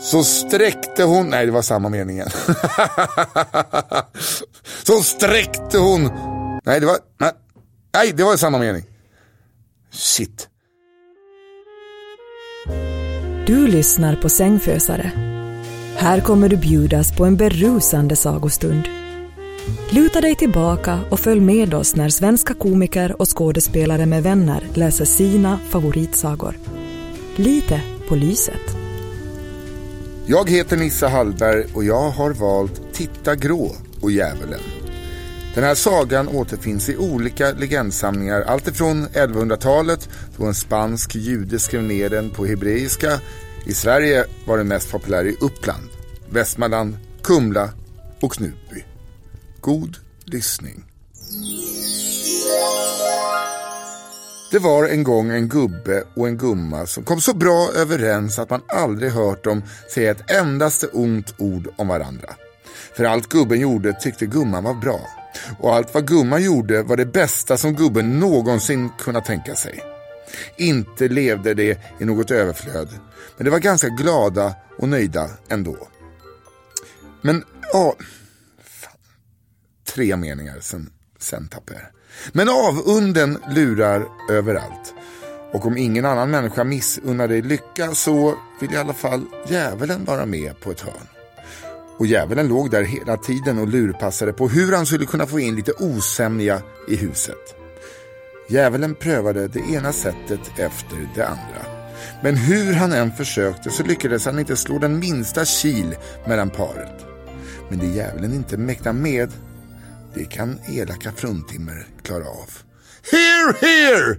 Så sträckte hon, nej det var samma mening igen. Så sträckte hon, nej det var, nej, nej det var samma mening. Shit. Du lyssnar på Sängfösare. Här kommer du bjudas på en berusande sagostund. Luta dig tillbaka och följ med oss när svenska komiker och skådespelare med vänner läser sina favoritsagor. Lite på lyset. Jag heter Nissa Hallberg och jag har valt Titta grå och Djävulen. Den här sagan återfinns i olika legendsamlingar alltifrån 1100-talet då en spansk jude skrev ner den på hebreiska. I Sverige var den mest populär i Uppland, Västmanland, Kumla och Knutby. God lyssning. Det var en gång en gubbe och en gumma som kom så bra överens att man aldrig hört dem säga ett endaste ont ord om varandra. För allt gubben gjorde tyckte gumman var bra. Och allt vad gumman gjorde var det bästa som gubben någonsin kunnat tänka sig. Inte levde det i något överflöd, men de var ganska glada och nöjda ändå. Men, ja... Fan. Tre meningar, sen, sen tappar jag det. Men avunden lurar överallt. Och om ingen annan människa missunnar dig lycka så vill i alla fall djävulen vara med på ett hörn. Och djävulen låg där hela tiden och lurpassade på hur han skulle kunna få in lite osämja i huset. Djävulen prövade det ena sättet efter det andra. Men hur han än försökte så lyckades han inte slå den minsta kil mellan paret. Men det djävulen inte mäktar med, det kan elaka fruntimmer klara av. Here, here!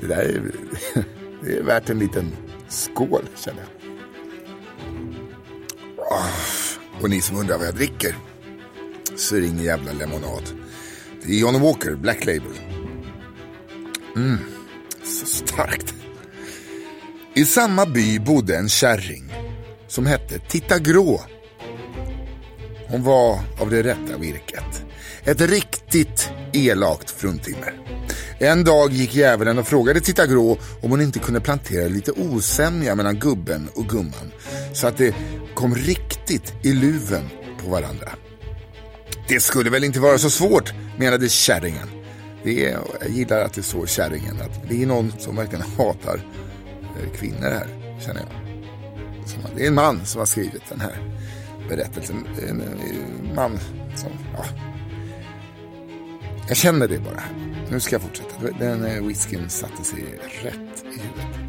Det där är, det är värt en liten skål, känner jag. Ah, och ni som undrar vad jag dricker, så är det ingen jävla lemonad. Det är Johnny Walker, Black Label. Mm, så starkt. I samma by bodde en kärring som hette Titta Grå. Hon var av det rätta virket. Ett riktigt elakt fruntimmer. En dag gick djävulen och frågade Titta Grå om hon inte kunde plantera lite osämja mellan gubben och gumman. Så att det kom riktigt i luven på varandra. Det skulle väl inte vara så svårt, menade kärringen. Det är, jag gillar att det står kärringen. Att det är någon som verkligen hatar eh, kvinnor här, känner jag. Det är en man som har skrivit den här berättelsen. En, en man som, ja. Jag känner det bara. Nu ska jag fortsätta. Den eh, whiskyn satte sig rätt i huvudet.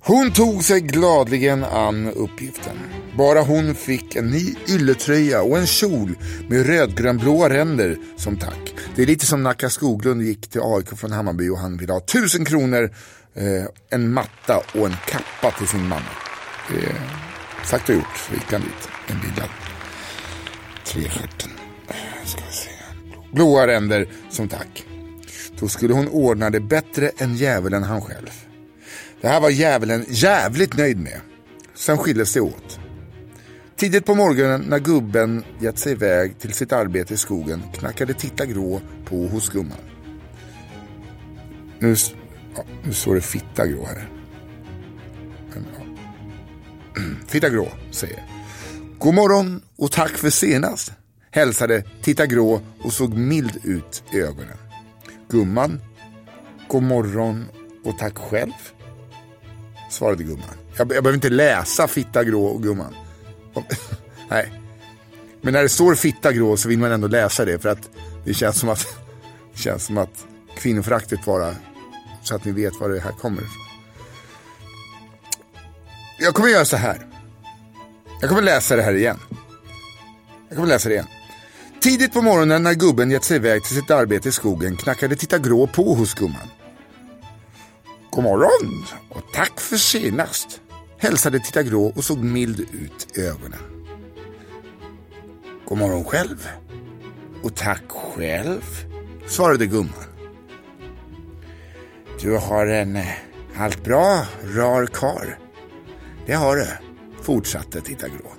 Hon tog sig gladligen an uppgiften. Bara hon fick en ny ylletröja och en kjol med rödgrönblåa ränder som tack. Det är lite som Nacka Skoglund gick till AIK från Hammarby och han ville ha tusen kronor, eh, en matta och en kappa till sin mamma. Eh, sagt och gjort så gick han dit. En bildad trestjärten. Ska vi se. Blåa ränder som tack. Då skulle hon ordna det bättre än djävulen han själv. Det här var djävulen jävligt nöjd med. Sen skildes det åt. Tidigt på morgonen när gubben gett sig iväg till sitt arbete i skogen knackade Titta Grå på hos gumman. Nu, ja, nu står det Fitta Grå här. Titta. Fitta Grå säger God morgon och tack för senast. Hälsade Titta Grå och såg mild ut i ögonen. Gumman, god morgon och tack själv. Svarade gumman. Jag, jag behöver inte läsa Fitta Grå och gumman. Nej. Men när det står fitta grå så vill man ändå läsa det för att det känns som att, det känns som att kvinnoföraktet bara, så att ni vet var det här kommer ifrån. Jag kommer göra så här. Jag kommer läsa det här igen. Jag kommer läsa det igen. Tidigt på morgonen när gubben gett sig iväg till sitt arbete i skogen knackade Titta Grå på hos gumman. God morgon och tack för senast hälsade Titta Grå och såg mild ut i ögonen. God morgon själv. Och tack själv, svarade gumman. Du har en eh, allt bra, rar kar. Det har du, fortsatte Titta Grå.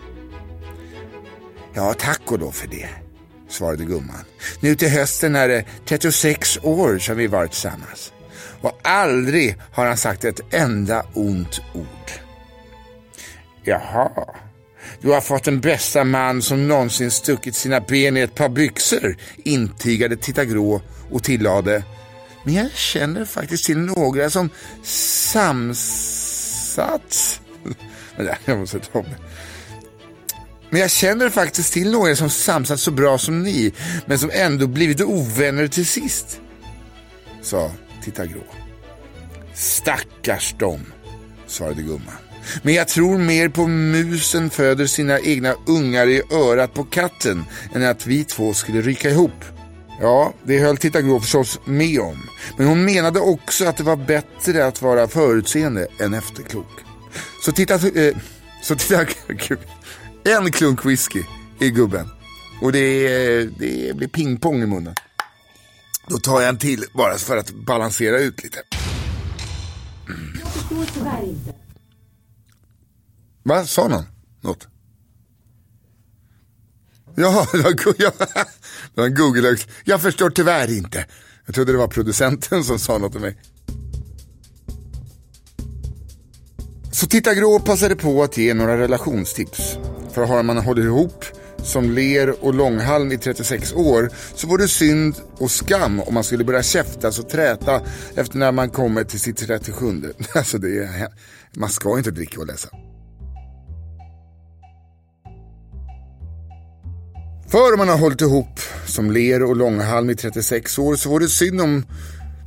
Ja, tack och då för det, svarade gumman. Nu till hösten är det 36 år som vi varit tillsammans. Och aldrig har han sagt ett enda ont ord. Jaha, du har fått den bästa man som någonsin stuckit sina ben i ett par byxor, intygade Titta Grå och tillade. Men jag känner faktiskt till några som samsats. Jag måste ta med. Men jag känner faktiskt till några som samsats så bra som ni, men som ändå blivit ovänner till sist. Sa Titta Grå. Stackars dem, svarade gumman. Men jag tror mer på musen föder sina egna ungar i örat på katten än att vi två skulle ryka ihop. Ja, det höll Titta Grå förstås med om. Men hon menade också att det var bättre att vara förutseende än efterklok. Så titta, eh, så titta, gud. En klunk whisky i gubben. Och det, det blir pingpong i munnen. Då tar jag en till bara för att balansera ut lite. Mm. Jag förstår tyvärr inte. Va? Sa någon något? Ja, det var, ja, det var en google Jag förstår tyvärr inte. Jag trodde det var producenten som sa något till mig. Så Titta Grå passade på att ge några relationstips. För har man hållit ihop som ler och långhalm i 36 år så vore det synd och skam om man skulle börja käftas och träta efter när man kommer till sitt 37. Alltså det är, man ska inte dricka och läsa. För om man har hållit ihop som ler och långhalm i 36 år så vore det synd om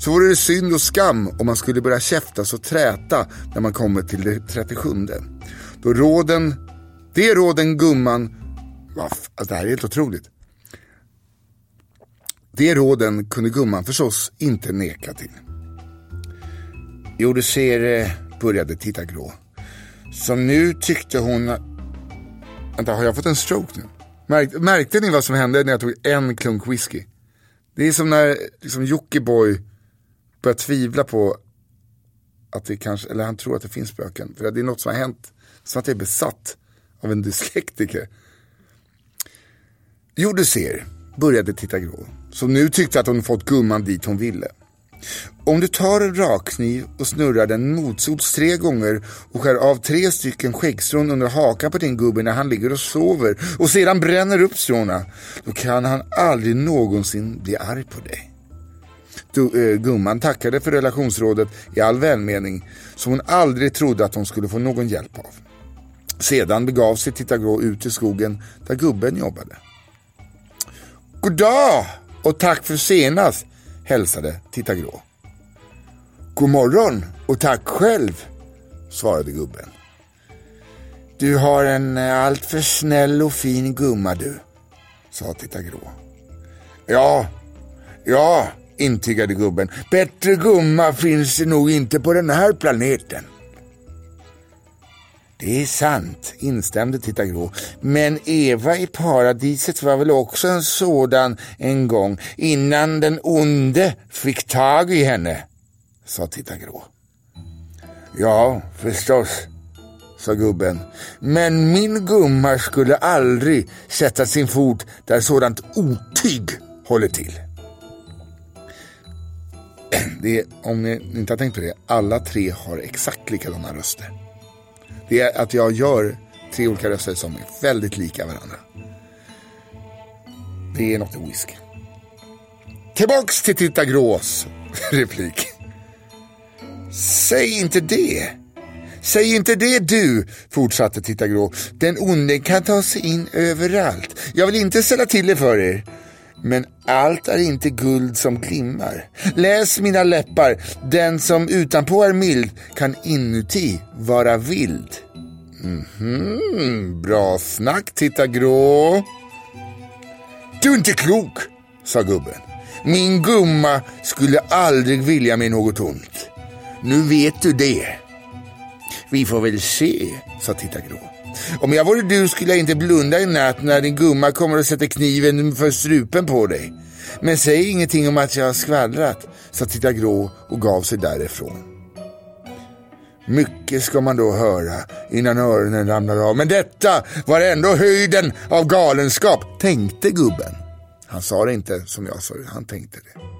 så vore det synd och skam om man skulle börja käftas och träta när man kommer till det 37. Då råden, det råden gumman, alltså det här är helt otroligt. Det råden kunde gumman förstås inte neka till. Jo, du ser, eh, började titta grå. Som nu tyckte hon... Vänta, har jag fått en stroke nu? Märkte, märkte ni vad som hände när jag tog en klunk whisky? Det är som när liksom, Jockiboi börjar tvivla på att det kanske, eller han tror att det finns spöken. För det är något som har hänt, som att jag är besatt av en dyslektiker. Jo, du ser, började titta grå. Som nu tyckte att hon fått gumman dit hon ville. Om du tar en rakkniv och snurrar den motsols tre gånger och skär av tre stycken skäggstrån under hakan på din gubbe när han ligger och sover och sedan bränner upp stråna, då kan han aldrig någonsin bli arg på dig. Du, äh, eh, gumman tackade för relationsrådet i all välmening som hon aldrig trodde att hon skulle få någon hjälp av. Sedan begav sig Titta Grå ut i skogen där gubben jobbade. God dag och tack för senast hälsade Titta Grå. God morgon och tack själv, svarade gubben. Du har en eh, alltför snäll och fin gumma du, sa Titta Grå. Ja, ja, intygade gubben. Bättre gumma finns det nog inte på den här planeten. Det är sant, instämde Titta Grå. Men Eva i paradiset var väl också en sådan en gång innan den onde fick tag i henne, sa Titta Grå. Ja, förstås, sa gubben. Men min gumma skulle aldrig sätta sin fot där sådant otyg håller till. Det är, om ni inte har tänkt på det, alla tre har exakt likadana röster. Det är att jag gör tre olika röster som är väldigt lika varandra. Det är något i whisky. Tillbaks till Titta Grås replik. Säg inte det. Säg inte det du, fortsatte Titta Grå. Den onde kan ta sig in överallt. Jag vill inte ställa till det för er. Men allt är inte guld som glimmar. Läs mina läppar. Den som utanpå är mild kan inuti vara vild. Mhm, bra snack, Titta Grå. Du är inte klok, sa gubben. Min gumma skulle aldrig vilja mig något ont. Nu vet du det. Vi får väl se, sa Titta Grå. Om jag vore du skulle jag inte blunda i natt när din gumma kommer och sätter kniven för strupen på dig. Men säg ingenting om att jag har skvallrat, sa Titta Grå och gav sig därifrån. Mycket ska man då höra innan öronen ramlar av. Men detta var ändå höjden av galenskap, tänkte gubben. Han sa det inte som jag sa, det, han tänkte det.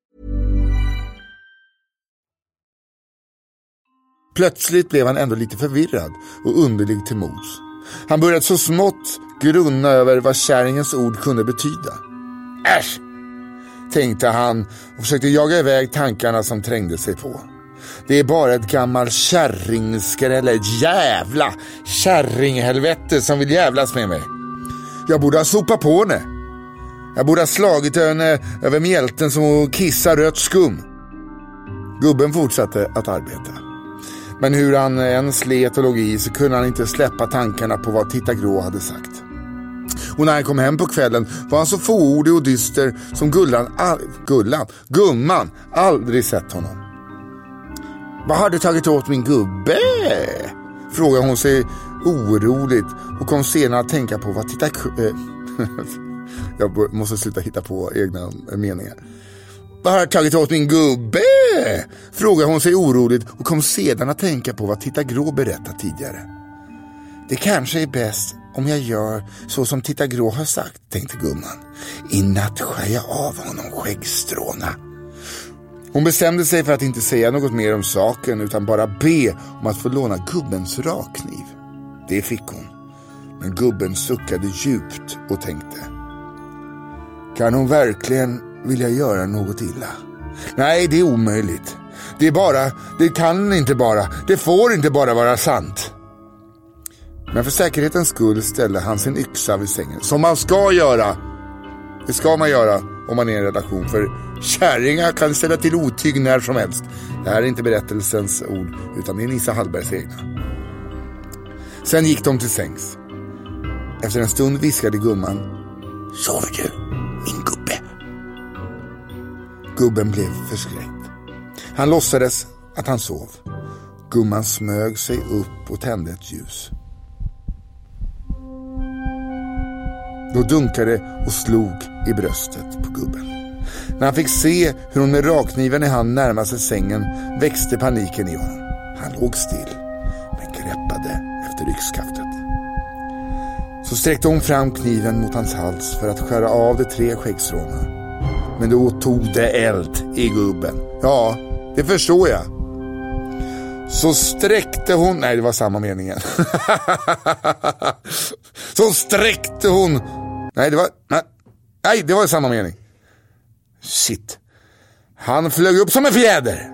Plötsligt blev han ändå lite förvirrad och underlig till mods. Han började så smått grunna över vad kärringens ord kunde betyda. Äsch! tänkte han och försökte jaga iväg tankarna som trängde sig på. Det är bara ett gammalt kärringskrälle, ett jävla kärringhelvete som vill jävlas med mig. Jag borde ha sopat på henne. Jag borde ha slagit henne över mjälten som hon kissar rött skum. Gubben fortsatte att arbeta. Men hur han än slet och låg i så kunde han inte släppa tankarna på vad Titta Grå hade sagt. Och när han kom hem på kvällen var han så fåordig och dyster som Gullan, all, Gullan, gumman aldrig sett honom. Vad har du tagit åt min gubbe? Frågade hon sig oroligt och kom senare att tänka på vad Titta Grå... Jag måste sluta hitta på egna meningar. Vad har jag tagit åt min gubbe? Frågade hon sig oroligt och kom sedan att tänka på vad Titta Grå berättat tidigare. Det kanske är bäst om jag gör så som Titta Grå har sagt, tänkte gumman. I natt skär jag av honom skäggstråna. Hon bestämde sig för att inte säga något mer om saken utan bara be om att få låna gubbens rakkniv. Det fick hon. Men gubben suckade djupt och tänkte. Kan hon verkligen vilja göra något illa? Nej, det är omöjligt. Det är bara, det kan inte bara, det får inte bara vara sant. Men för säkerhetens skull ställde han sin yxa vid sängen. Som man ska göra. Det ska man göra om man är i en relation. För kärringar kan ställa till otyg när som helst. Det här är inte berättelsens ord, utan det är Nissa Hallbergs egna. Sen gick de till sängs. Efter en stund viskade gumman. Sover du, Gubben blev förskräckt. Han låtsades att han sov. Gumman smög sig upp och tände ett ljus. Då dunkade och slog i bröstet på gubben. När han fick se hur hon med rakkniven i hand närmade sig sängen växte paniken i honom. Han låg still, men greppade efter yxskaftet. Så sträckte hon fram kniven mot hans hals för att skära av de tre skäggstråna. Men då tog det eld i gubben. Ja, det förstår jag. Så sträckte hon, nej det var samma meningen. så sträckte hon, nej det var, nej, nej det var samma mening. Shit. Han flög upp som en fjäder.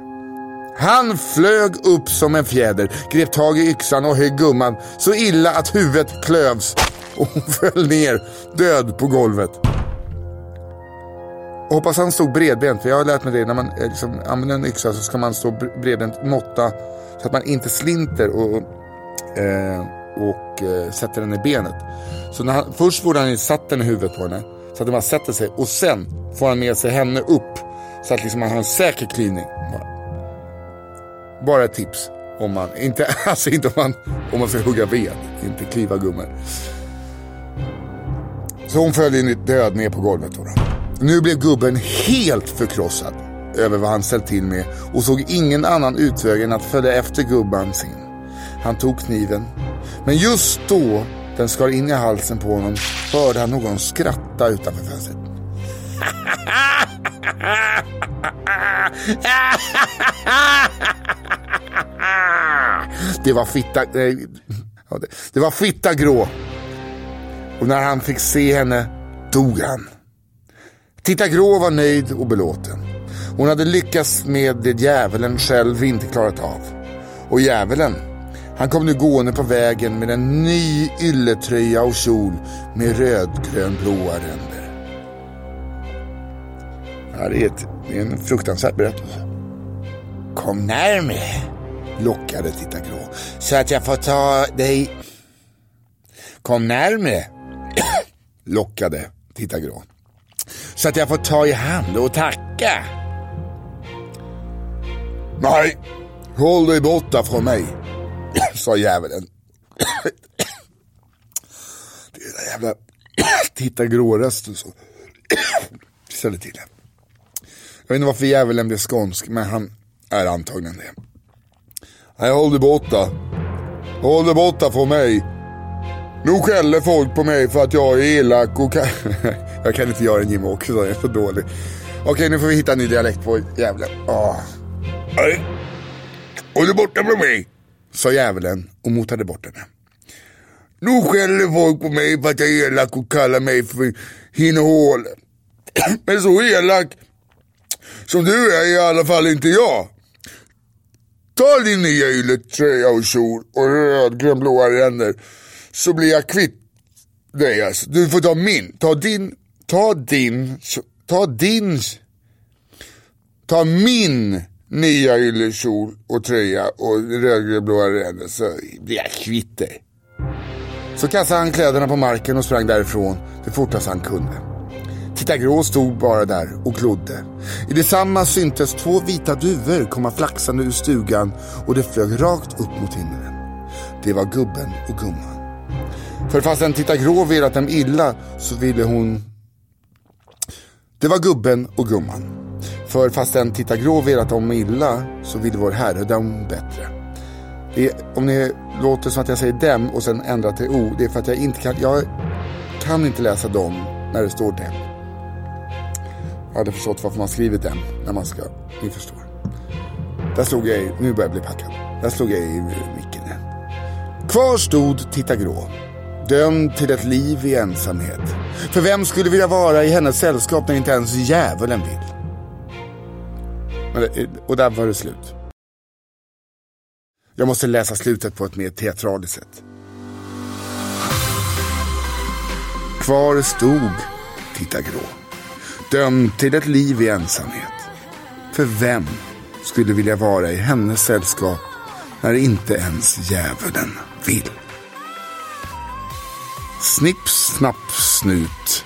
Han flög upp som en fjäder, grep tag i yxan och högg gumman så illa att huvudet klövs och hon föll ner död på golvet. Hoppas han stod bredbent, för jag har lärt mig det när man eh, liksom använder en yxa så ska man stå bredbent, måtta så att man inte slinter och, eh, och eh, sätter den i benet. Så när han, först får han satt den i huvudet på henne så att den bara sätter sig och sen får han med sig henne upp så att liksom man har en säker klyvning. Bara, bara ett tips. Om man, inte, alltså inte om man, om man ska hugga ved, inte kliva gummor. Så hon föll in död ner på golvet. Då. Nu blev gubben helt förkrossad över vad han ställt till med och såg ingen annan utväg än att följa efter gubban sin. Han tog kniven, men just då den skar in i halsen på honom hörde han någon skratta utanför fönstret. Det var fitta... Nej, det var fitta grå. Och när han fick se henne dog han. Titta Grå var nöjd och belåten. Hon hade lyckats med det djävulen själv inte klarat av. Och djävulen, han kom nu gående på vägen med en ny ylletröja och kjol med rödgrönblåa ränder. Ja, det, är ett, det är en fruktansvärd berättelse. Kom närmre, lockade Titta Grå, så att jag får ta dig... Kom närmre, lockade Titta Grå. Så att jag får ta i hand och tacka. Nej, håll dig borta från mig, sa djävulen. Det är den jävla Titta Grå-rösten så ställer till det. Jag vet inte varför djävulen blev skånsk, men han är antagligen det. Nej, håll dig borta. Håll dig borta från mig. Nu skäller folk på mig för att jag är elak och kan... jag kan inte göra en Jimmie Åkesson, jag är så dålig. Okej, nu får vi hitta en ny dialekt på djävulen. Ah. Oh. Nej, borta från mig, sa djävulen och motade bort henne. Nu skäller folk på mig för att jag är elak och kallar mig för hinnehål. Men så elak som du är i alla fall inte jag. Ta din nya ylletröja och kjol och rödgrönblåa ränder så blir jag kvitt dig alltså. Du får ta min. Ta din, ta din, ta din, ta min nya yllekjol och tröja och rödgrönblåa ränder så blir jag kvitt dig. Så kastade han kläderna på marken och sprang därifrån det fortast han kunde. Titta Grå stod bara där och glodde. I detsamma syntes två vita duvor komma flaxande ur stugan och det flög rakt upp mot himlen. det var gubben och gumman. För fastän Titta Grå velat dem illa så ville hon... Det var gubben och gumman. För fastän Titta Grå velat dem illa så ville vår Herre dem bättre. Det är, om ni låter som att jag säger dem och sen ändrar till o, det är för att jag inte kan, jag kan inte läsa dem när det står dem. Jag hade förstått varför man skriver dem när man ska, ni förstår. Där slog jag i, nu börjar jag bli packad. Där slog jag i micken. Kvar stod Titta Grå. Dömd till ett liv i ensamhet. För vem skulle vilja vara i hennes sällskap när inte ens djävulen vill? Eh, och där var det slut. Jag måste läsa slutet på ett mer teatraliskt sätt. Kvar stod Titta Grå. Dömd till ett liv i ensamhet. För vem skulle vilja vara i hennes sällskap när inte ens djävulen vill? Snipp, snapp, snut.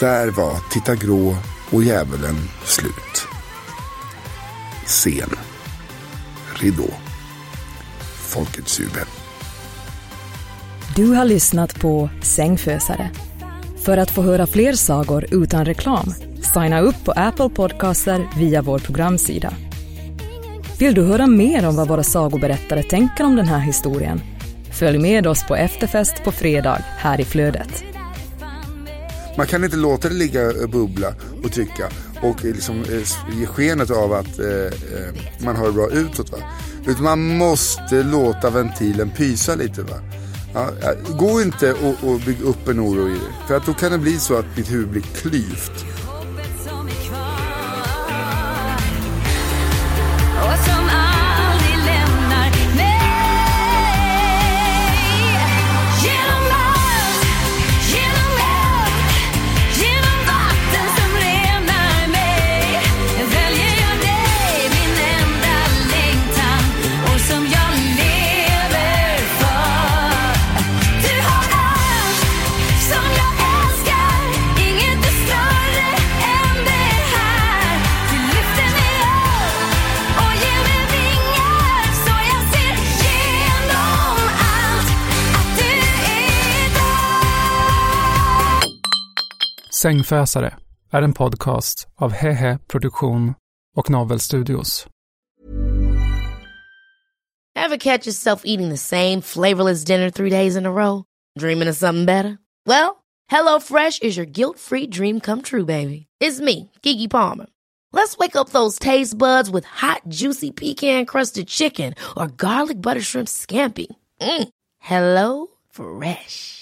Där var Titta Grå och djävulen slut. Scen. Ridå. Folkets jubel. Du har lyssnat på Sängfösare. För att få höra fler sagor utan reklam, signa upp på Apple Podcaster via vår programsida. Vill du höra mer om vad våra sagoberättare tänker om den här historien? Följ med oss på efterfest på fredag här i Flödet. Man kan inte låta det ligga och bubbla och trycka och eh, liksom eh, ge skenet av att eh, man har det bra utåt. Va? Utan man måste låta ventilen pysa lite. Va? Ja, gå inte och, och bygg upp en oro i det. För att då kan det bli så att ditt huvud blir klyvt. Sängfösare är en podcast av Hehe Produktion och Novel Studios. Have catch yourself eating the same flavorless dinner three days in a row? Dreaming of something better? Well, hello fresh is your guilt free dream come true baby. It's me, Gigi Palmer. Let's wake up those taste buds with hot juicy pecan crusted chicken or garlic butter shrimp scampi. Mm. Hello Fresh.